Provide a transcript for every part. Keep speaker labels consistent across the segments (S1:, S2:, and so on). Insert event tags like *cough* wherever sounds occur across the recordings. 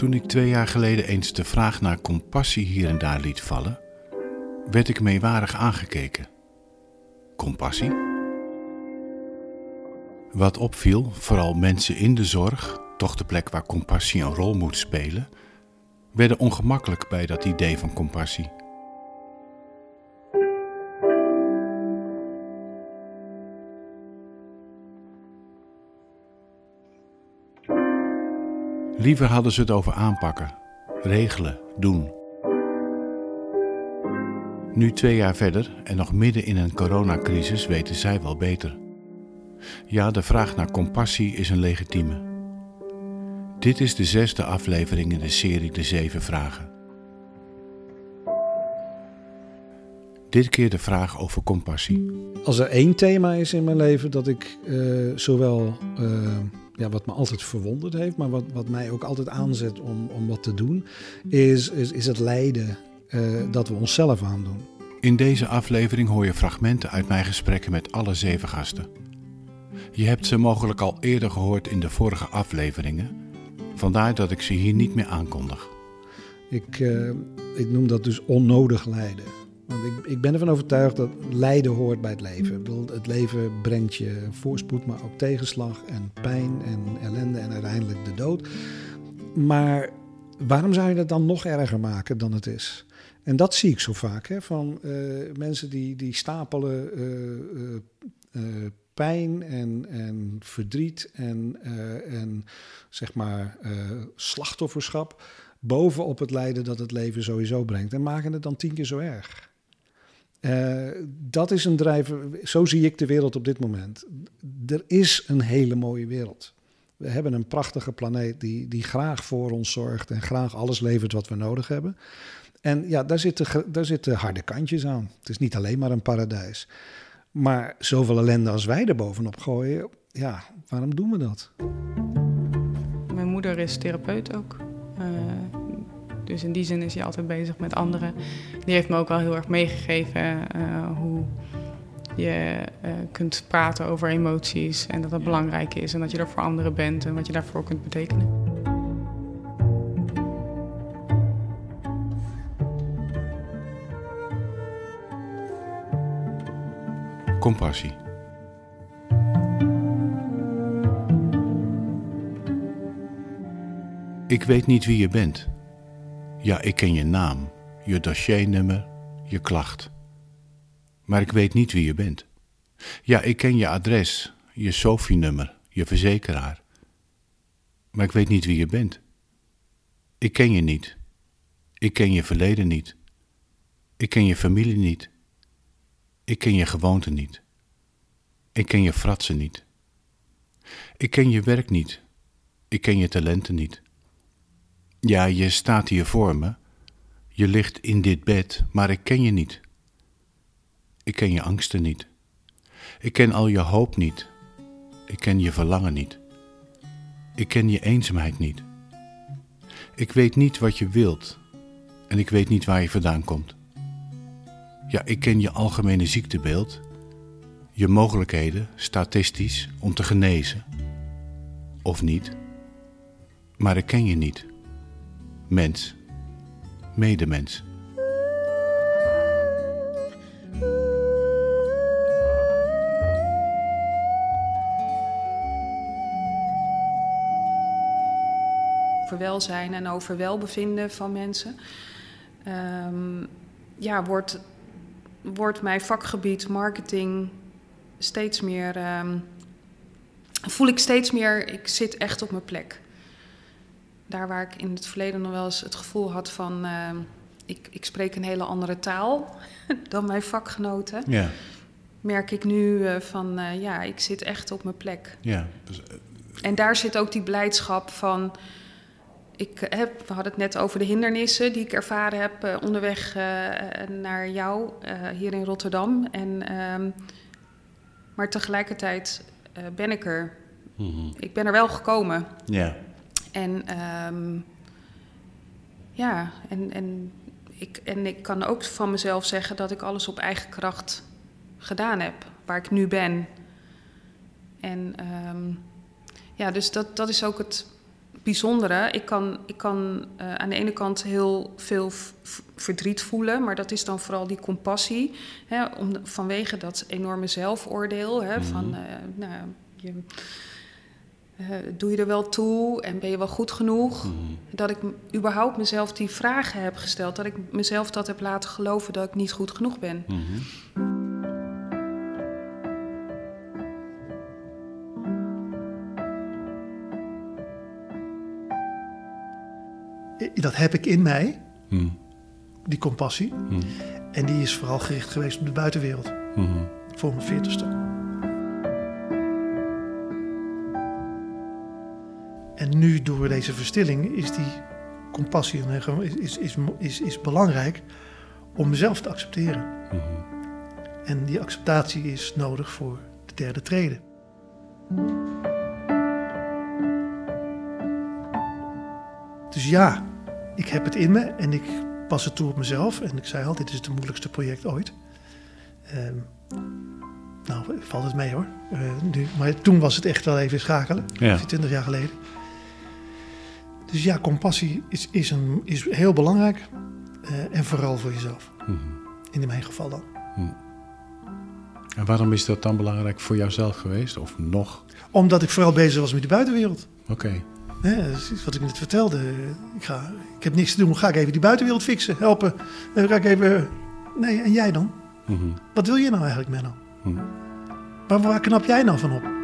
S1: Toen ik twee jaar geleden eens de vraag naar compassie hier en daar liet vallen, werd ik meewarig aangekeken. Compassie? Wat opviel, vooral mensen in de zorg, toch de plek waar compassie een rol moet spelen, werden ongemakkelijk bij dat idee van compassie. Liever hadden ze het over aanpakken, regelen, doen. Nu twee jaar verder en nog midden in een coronacrisis weten zij wel beter. Ja, de vraag naar compassie is een legitieme. Dit is de zesde aflevering in de serie De Zeven Vragen. Dit keer de vraag over compassie.
S2: Als er één thema is in mijn leven dat ik uh, zowel uh, ja, wat me altijd verwonderd heeft, maar wat, wat mij ook altijd aanzet om, om wat te doen, is, is, is het lijden uh, dat we onszelf aandoen.
S1: In deze aflevering hoor je fragmenten uit mijn gesprekken met alle zeven gasten. Je hebt ze mogelijk al eerder gehoord in de vorige afleveringen, vandaar dat ik ze hier niet meer aankondig.
S2: Ik, uh, ik noem dat dus onnodig lijden. Want ik, ik ben ervan overtuigd dat lijden hoort bij het leven. Ik bedoel, het leven brengt je voorspoed, maar ook tegenslag en pijn en ellende en uiteindelijk de dood. Maar waarom zou je dat dan nog erger maken dan het is? En dat zie ik zo vaak, hè, van uh, mensen die, die stapelen uh, uh, pijn en, en verdriet en, en zeg maar slachtofferschap bovenop het lijden dat het leven sowieso brengt. En maken het dan tien keer zo erg. Uh, dat is een drijver, zo zie ik de wereld op dit moment. Er is een hele mooie wereld. We hebben een prachtige planeet die, die graag voor ons zorgt en graag alles levert wat we nodig hebben. En ja, daar zitten, daar zitten harde kantjes aan. Het is niet alleen maar een paradijs. Maar zoveel ellende als wij er bovenop gooien, ja, waarom doen we dat?
S3: Mijn moeder is therapeut ook. Uh, dus in die zin is hij altijd bezig met anderen. Die heeft me ook wel heel erg meegegeven uh, hoe je uh, kunt praten over emoties en dat dat belangrijk is en dat je er voor anderen bent en wat je daarvoor kunt betekenen.
S1: Compassie. Ik weet niet wie je bent. Ja, ik ken je naam, je dossiernummer, je klacht. Maar ik weet niet wie je bent. Ja, ik ken je adres, je SOFI-nummer, je verzekeraar. Maar ik weet niet wie je bent. Ik ken je niet. Ik ken je verleden niet. Ik ken je familie niet. Ik ken je gewoonten niet. Ik ken je fratsen niet. Ik ken je werk niet. Ik ken je talenten niet. Ja, je staat hier voor me. Je ligt in dit bed, maar ik ken je niet. Ik ken je angsten niet. Ik ken al je hoop niet. Ik ken je verlangen niet. Ik ken je eenzaamheid niet. Ik weet niet wat je wilt en ik weet niet waar je vandaan komt. Ja, ik ken je algemene ziektebeeld, je mogelijkheden statistisch om te genezen. Of niet, maar ik ken je niet mens, medemens.
S3: Over welzijn en over welbevinden van mensen. Um, ja, wordt, wordt mijn vakgebied marketing steeds meer. Um, voel ik steeds meer, ik zit echt op mijn plek daar waar ik in het verleden nog wel eens het gevoel had van... Uh, ik, ik spreek een hele andere taal *laughs* dan mijn vakgenoten... Ja. merk ik nu uh, van, uh, ja, ik zit echt op mijn plek. Ja, dus, en daar zit ook die blijdschap van... Ik heb, we hadden het net over de hindernissen die ik ervaren heb onderweg naar jou hier in Rotterdam. En, um, maar tegelijkertijd ben ik er. Mm -hmm. Ik ben er wel gekomen. Ja. En um, ja, en, en, ik, en ik kan ook van mezelf zeggen dat ik alles op eigen kracht gedaan heb, waar ik nu ben. En um, ja, dus dat, dat is ook het bijzondere. Ik kan, ik kan uh, aan de ene kant heel veel verdriet voelen, maar dat is dan vooral die compassie. Hè, om, vanwege dat enorme zelfoordeel. Hè, Van, uh, nou, je, uh, doe je er wel toe en ben je wel goed genoeg? Mm -hmm. Dat ik überhaupt mezelf die vragen heb gesteld. Dat ik mezelf dat heb laten geloven dat ik niet goed genoeg ben. Mm -hmm.
S4: dat heb ik in mij, hmm. die compassie. Hmm. En die is vooral gericht geweest op de buitenwereld. Hmm. Voor mijn veertigste. Nu door deze verstilling is die compassie is, is, is, is, belangrijk om mezelf te accepteren. En die acceptatie is nodig voor de derde trede. Dus ja, ik heb het in me en ik pas het toe op mezelf. En ik zei altijd, dit is het moeilijkste project ooit. Uh, nou, valt het mee hoor. Uh, nu, maar toen was het echt wel even schakelen. Ja. 20 jaar geleden. Dus ja, compassie is, is, een, is heel belangrijk. Uh, en vooral voor jezelf. Mm -hmm. In mijn geval dan. Mm.
S1: En waarom is dat dan belangrijk voor jouzelf geweest? Of nog?
S4: Omdat ik vooral bezig was met de buitenwereld.
S1: Oké.
S4: Dat is wat ik net vertelde. Ik, ga, ik heb niks te doen. Ga ik even die buitenwereld fixen, helpen. Dan ga ik even... Nee, en jij dan? Mhm. Wat wil je nou eigenlijk, Menno? Waar, waar knap jij nou van op?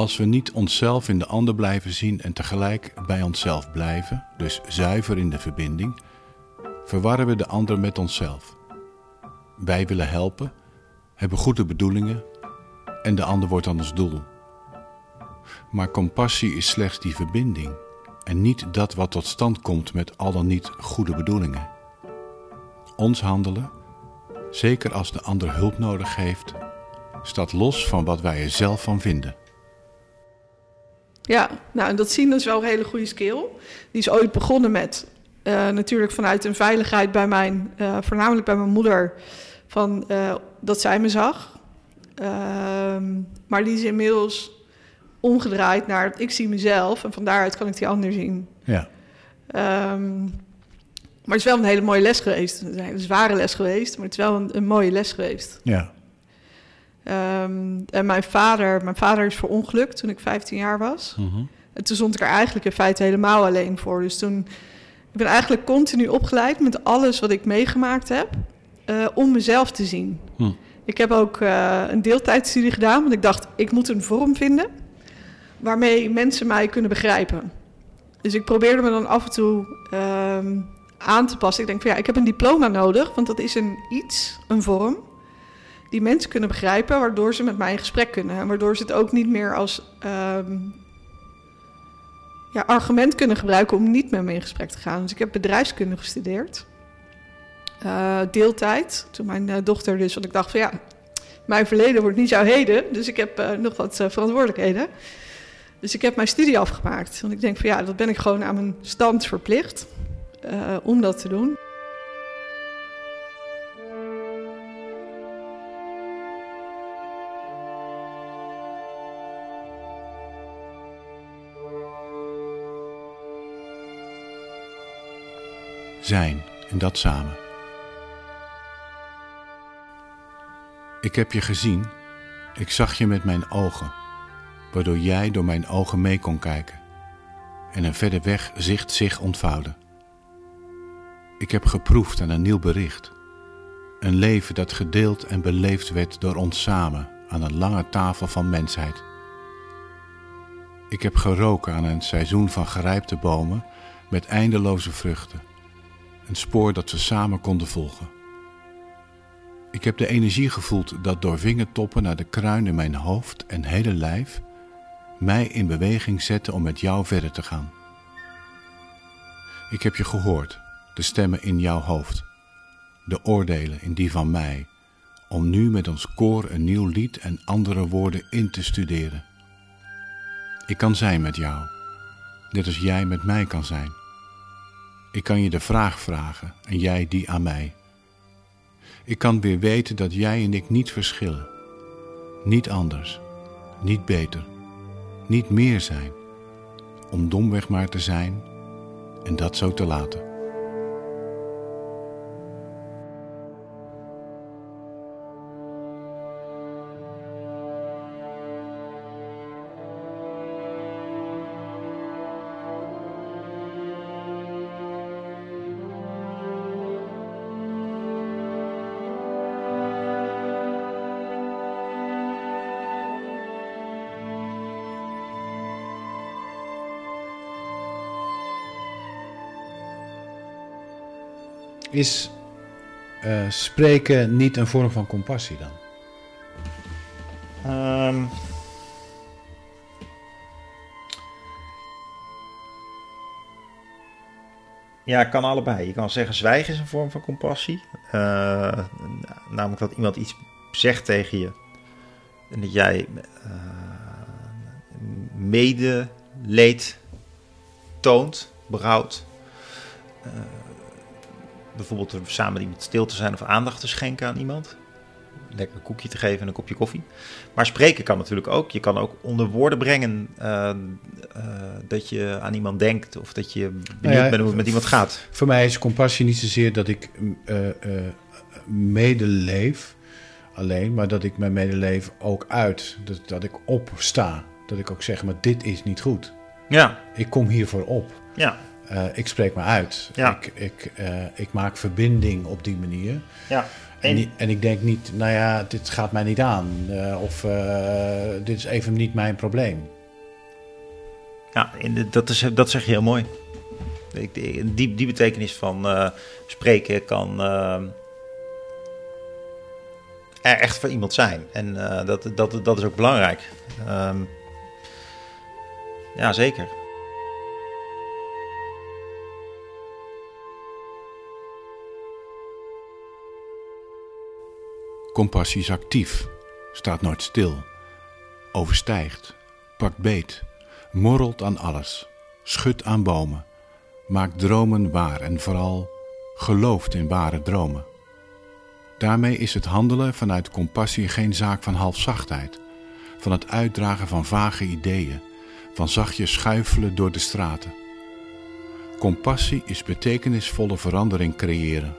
S1: Als we niet onszelf in de ander blijven zien en tegelijk bij onszelf blijven, dus zuiver in de verbinding, verwarren we de ander met onszelf. Wij willen helpen, hebben goede bedoelingen en de ander wordt dan ons doel. Maar compassie is slechts die verbinding en niet dat wat tot stand komt met al dan niet goede bedoelingen. Ons handelen, zeker als de ander hulp nodig heeft, staat los van wat wij er zelf van vinden.
S5: Ja, nou en dat zien is wel een hele goede skill. Die is ooit begonnen met uh, natuurlijk vanuit een veiligheid bij mijn, uh, voornamelijk bij mijn moeder van, uh, dat zij me zag. Ehm, maar die is inmiddels omgedraaid naar ik zie mezelf en van daaruit kan ik die ander zien. Ja. Um, maar het is wel een hele mooie les geweest. Het is een zware les geweest, maar het is wel een, een mooie les geweest. Ja. Um, en mijn vader, mijn vader is verongelukt toen ik 15 jaar was. Mm -hmm. En toen stond ik er eigenlijk in feite helemaal alleen voor. Dus toen, ik ben eigenlijk continu opgeleid met alles wat ik meegemaakt heb. Uh, om mezelf te zien. Hm. Ik heb ook uh, een deeltijdstudie gedaan, want ik dacht, ik moet een vorm vinden waarmee mensen mij kunnen begrijpen. Dus ik probeerde me dan af en toe uh, aan te passen. Ik denk van ja, ik heb een diploma nodig, want dat is een iets, een vorm, die mensen kunnen begrijpen, waardoor ze met mij in gesprek kunnen. En waardoor ze het ook niet meer als ehm, ja, argument kunnen gebruiken om niet met me in gesprek te gaan. Dus ik heb bedrijfskunde gestudeerd uh, deeltijd. Toen mijn uh, dochter dus, want ik dacht van ja, mijn verleden wordt niet jouw heden. Dus ik heb uh, nog wat verantwoordelijkheden. Dus ik heb mijn studie afgemaakt. Want ik denk van ja, dat ben ik gewoon aan mijn stand verplicht om dat te doen.
S1: Zijn en dat samen. Ik heb je gezien, ik zag je met mijn ogen, waardoor jij door mijn ogen mee kon kijken en een verder weg zicht zich ontvouwde. Ik heb geproefd aan een nieuw bericht, een leven dat gedeeld en beleefd werd door ons samen aan een lange tafel van mensheid. Ik heb geroken aan een seizoen van gerijpte bomen met eindeloze vruchten, een spoor dat we samen konden volgen. Ik heb de energie gevoeld dat door vingertoppen naar de kruin in mijn hoofd en hele lijf mij in beweging zette om met jou verder te gaan. Ik heb je gehoord, de stemmen in jouw hoofd, de oordelen in die van mij, om nu met ons koor een nieuw lied en andere woorden in te studeren. Ik kan zijn met jou, net als jij met mij kan zijn. Ik kan je de vraag vragen en jij die aan mij. Ik kan weer weten dat jij en ik niet verschillen. Niet anders. Niet beter. Niet meer zijn. Om domweg maar te zijn en dat zo te laten. Is uh, spreken niet een vorm van compassie dan?
S6: Um, ja, kan allebei. Je kan zeggen zwijgen is een vorm van compassie. Uh, namelijk dat iemand iets zegt tegen je. En dat jij uh, medeleed toont, berouwt bijvoorbeeld samen met iemand stil te zijn of aandacht te schenken aan iemand. Lekker een koekje te geven en een kopje koffie. Maar spreken kan natuurlijk ook. Je kan ook onder woorden brengen uh, uh, dat je aan iemand denkt of dat je benieuwd nou ja, bent hoe het met iemand gaat.
S1: Voor mij is compassie niet zozeer dat ik uh, medeleef alleen, maar dat ik mijn medeleven ook uit. Dat, dat ik opsta. Dat ik ook zeg, maar dit is niet goed.
S6: Ja.
S1: Ik kom hiervoor op.
S6: Ja.
S1: Uh, ik spreek me uit.
S6: Ja.
S1: Ik, ik, uh, ik maak verbinding op die manier.
S6: Ja.
S1: En, en, en, ik denk niet, nou ja, dit gaat mij niet aan. Uh, of dit is even niet mijn probleem.
S6: Ja, dat, is, dat zeg je heel mooi. Die, die betekenis van spreken kan er echt voor iemand zijn. En dat, dat, dat is ook belangrijk. Um, ja, zeker.
S1: Compassie is actief, staat nooit stil, overstijgt, pakt beet, morrelt aan alles, schudt aan bomen, maakt dromen waar en vooral gelooft in ware dromen. Daarmee is het handelen vanuit compassie geen zaak van halfzachtheid, van het uitdragen van vage ideeën, van zachtjes schuifelen door de straten. Compassie is betekenisvolle verandering creëren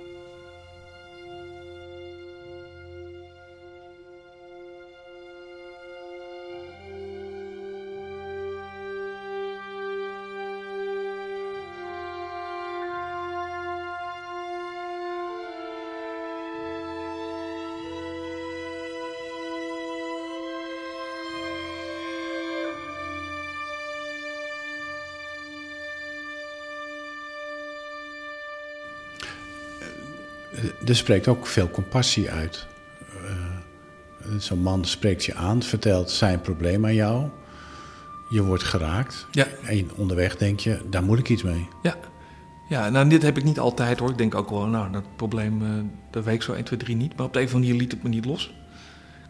S1: er spreekt ook veel compassie uit. Uh, Zo'n man spreekt je aan, vertelt zijn probleem aan jou. Je wordt geraakt.
S7: Ja.
S1: En onderweg denk je, daar moet ik iets mee.
S7: Ja. Ja, nou dit heb ik niet altijd hoor. Ik denk ook wel, nou dat probleem, uh, dat weet ik zo 1, 2, 3 niet. Maar op de een of andere manier liet het me niet los.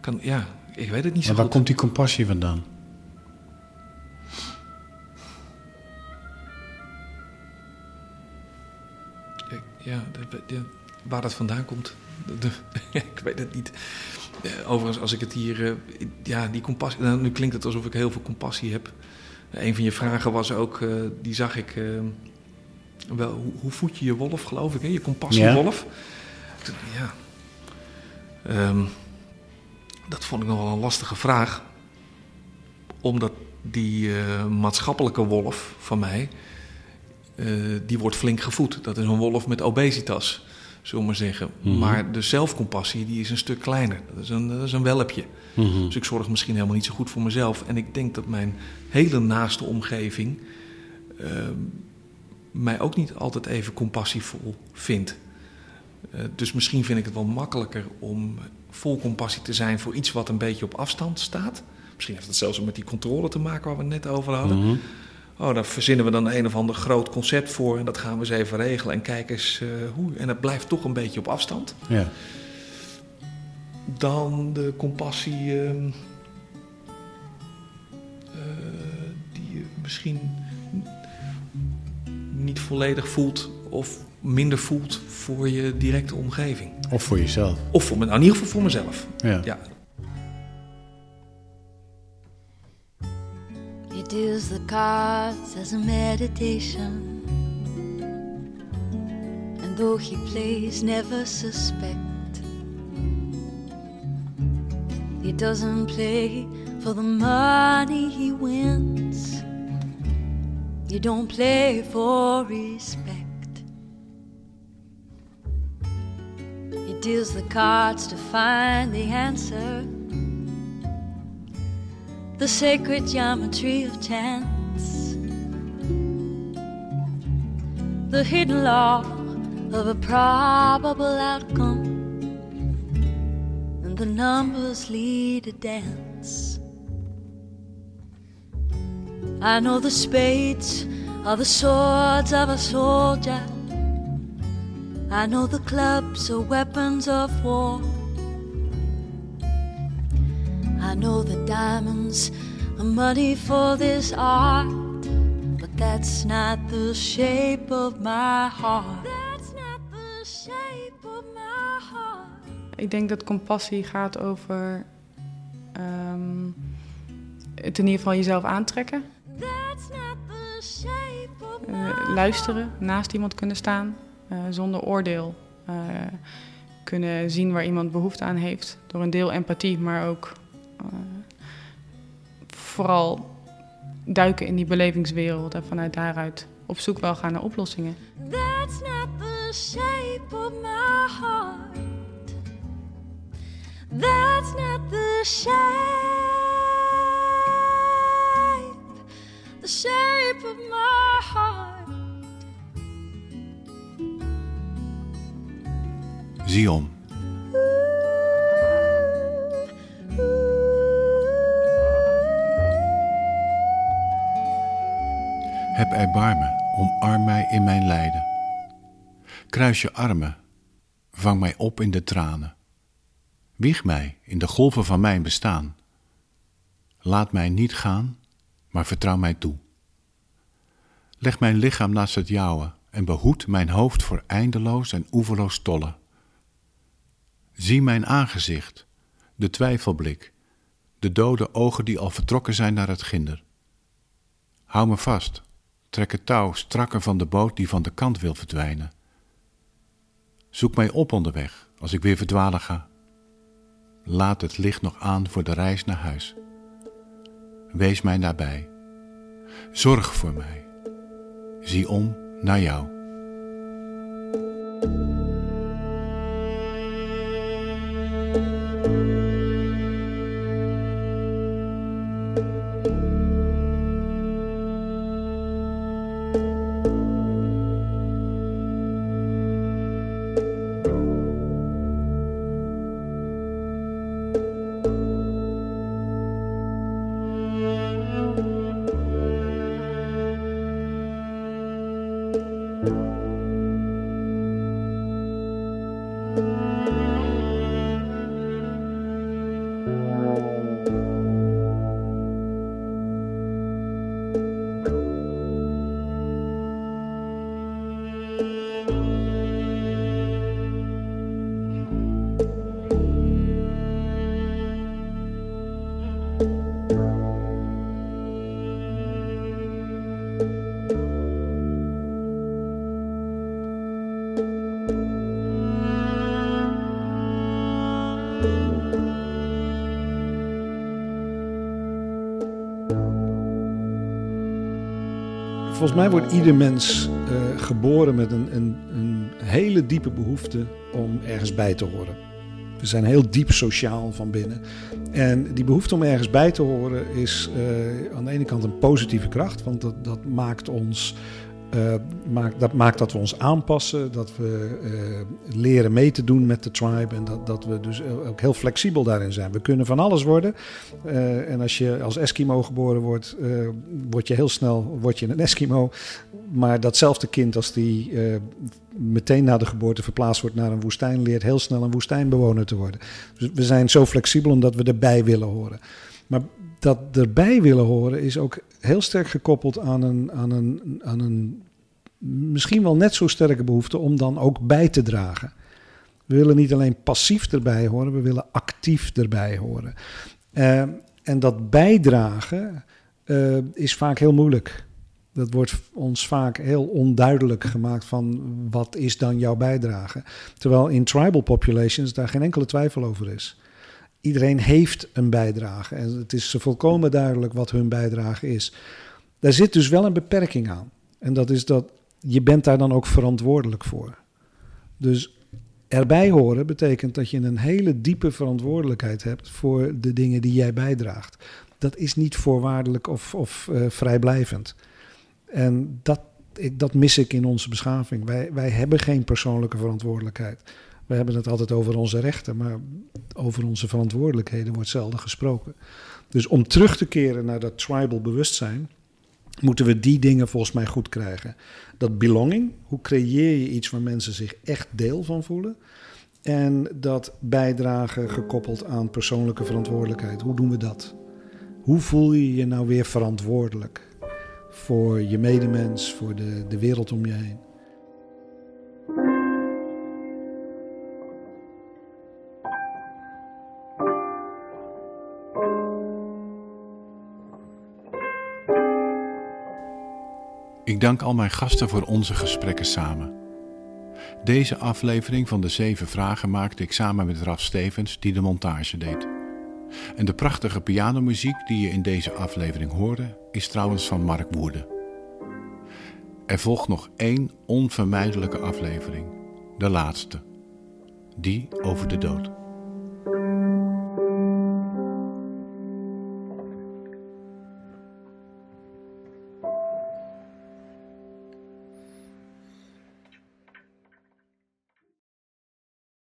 S7: Kan, ja, ik weet het niet zo
S1: maar waar komt die compassie vandaan?
S7: Ja, de, de, waar dat vandaan komt, de, *laughs* ik weet het niet. Overigens, als ik het hier, uh, ja, die compassie, nou, nu klinkt het alsof ik heel veel compassie heb. Een van je vragen was ook, uh, die zag ik, wel, hoe, hoe, voed je je wolf, geloof ik, hè? je compassiewolf? Ja. ja. Um, dat vond ik nog wel een lastige vraag, omdat die maatschappelijke wolf van mij, die wordt flink gevoed. Dat is een wolf met obesitas zullen we maar zeggen. Mm -hmm. Maar de zelfcompassie die is een stuk kleiner. Dat is een, dat is een welpje. Mm -hmm. Dus ik zorg misschien helemaal niet zo goed voor mezelf. En ik denk dat mijn hele naaste omgeving uh, mij ook niet altijd even compassievol vindt. Uh, dus misschien vind ik het wel makkelijker om vol compassie te zijn voor iets wat een beetje op afstand staat. Misschien heeft het zelfs met die controle te maken waar we het net over hadden. Mm -hmm. Oh, daar verzinnen we dan een of ander groot concept voor en dat gaan we eens even regelen en kijken eens uh, hoe. En dat blijft toch een beetje op afstand.
S1: Ja.
S7: Dan de compassie uh, uh, die je misschien niet volledig voelt of minder voelt voor je directe omgeving.
S1: Of voor jezelf.
S7: Of voor nou, in ieder geval voor mezelf.
S1: Ja.
S7: Ja.
S8: Deals the cards as a meditation. And though he plays, never suspect. He doesn't play for the money he wins. You don't play for respect. He deals the cards to find the answer the sacred geometry of chance, the hidden law of a probable outcome, and the numbers lead a dance. I know the spades are the swords of a soldier. I know the clubs are weapons of war. I know the diamonds are money for this art, but that's not the shape of my heart. That's not the shape of my heart.
S3: Ik denk dat compassie gaat over ehm, het in ieder geval jezelf aantrekken.
S8: That's not the shape of my
S3: Eh, luisteren, naast iemand kunnen staan, eh, zonder oordeel. Eh, kunnen zien waar iemand behoefte aan heeft. Door een deel empathie, maar ook vooral duiken in die belevingswereld en vanuit daaruit op zoek wel gaan naar oplossingen.
S8: That's not the shape of my heart. That's not the shape, the shape of my heart.
S1: Zie Heb erbarmen, omarm mij in mijn lijden. Kruis je armen, vang mij op in de tranen. Wieg mij in de golven van mijn bestaan. Laat mij niet gaan, maar vertrouw mij toe. Leg mijn lichaam naast het jouwe en behoed mijn hoofd voor eindeloos en oeverloos tollen. Zie mijn aangezicht, de twijfelblik, de dode ogen die al vertrokken zijn naar het ginder. Hou me vast, trek het touw strakker van de boot die van de kant wil verdwijnen. Zoek mij op onderweg als ik weer verdwalen ga. Laat het licht nog aan voor de reis naar huis. Wees mij nabij. Zorg voor mij. Zie om naar jou.
S2: Volgens mij wordt ieder mens eh, geboren met een, een, een hele diepe behoefte om ergens bij te horen. We zijn heel diep sociaal van binnen. En die behoefte om ergens bij te horen is eh, aan de ene kant een positieve kracht, want dat, dat maakt ons. Maakt, dat maakt dat we ons aanpassen, dat we eh, leren mee te doen met de tribe en dat, dat we dus ook heel flexibel daarin zijn. We kunnen van alles worden. Eh, en als je als Eskimo geboren wordt, word je heel snel word je een Eskimo. Maar datzelfde kind, als die meteen na de geboorte verplaatst wordt naar een woestijn, leert heel snel een woestijnbewoner te worden. Dus we zijn zo flexibel omdat we erbij willen horen. Maar dat erbij willen horen is ook heel sterk gekoppeld aan een, aan een, aan een misschien wel net zo sterke behoefte om dan ook bij te dragen. We willen niet alleen passief erbij horen, we willen actief erbij horen. Uh, en dat bijdragen uh, is vaak heel moeilijk. Dat wordt ons vaak heel onduidelijk gemaakt van wat is dan jouw bijdrage. Terwijl in tribal populations daar geen enkele twijfel over is. Iedereen heeft een bijdrage en het is volkomen duidelijk wat hun bijdrage is. Daar zit dus wel een beperking aan. En dat is dat je bent daar dan ook verantwoordelijk voor. Dus erbij horen betekent dat je een hele diepe verantwoordelijkheid hebt voor de dingen die jij bijdraagt. Dat is niet voorwaardelijk of, of uh, vrijblijvend. En dat, dat mis ik in onze beschaving. Wij, wij hebben geen persoonlijke verantwoordelijkheid. We hebben het altijd over onze rechten, maar over onze verantwoordelijkheden wordt zelden gesproken. Dus om terug te keren naar dat tribal bewustzijn, moeten we die dingen volgens mij goed krijgen. Dat belonging, hoe creëer je iets waar mensen zich echt deel van voelen? En dat bijdragen gekoppeld aan persoonlijke verantwoordelijkheid. Hoe doen we dat? Hoe voel je je nou weer verantwoordelijk voor je medemens, voor de, de wereld om je heen?
S1: Ik dank al mijn gasten voor onze gesprekken samen. Deze aflevering van de Zeven Vragen maakte ik samen met Raf Stevens, die de montage deed. En de prachtige pianomuziek die je in deze aflevering hoorde, is trouwens van Mark Woerde. Er volgt nog één onvermijdelijke aflevering, de laatste, die over de dood.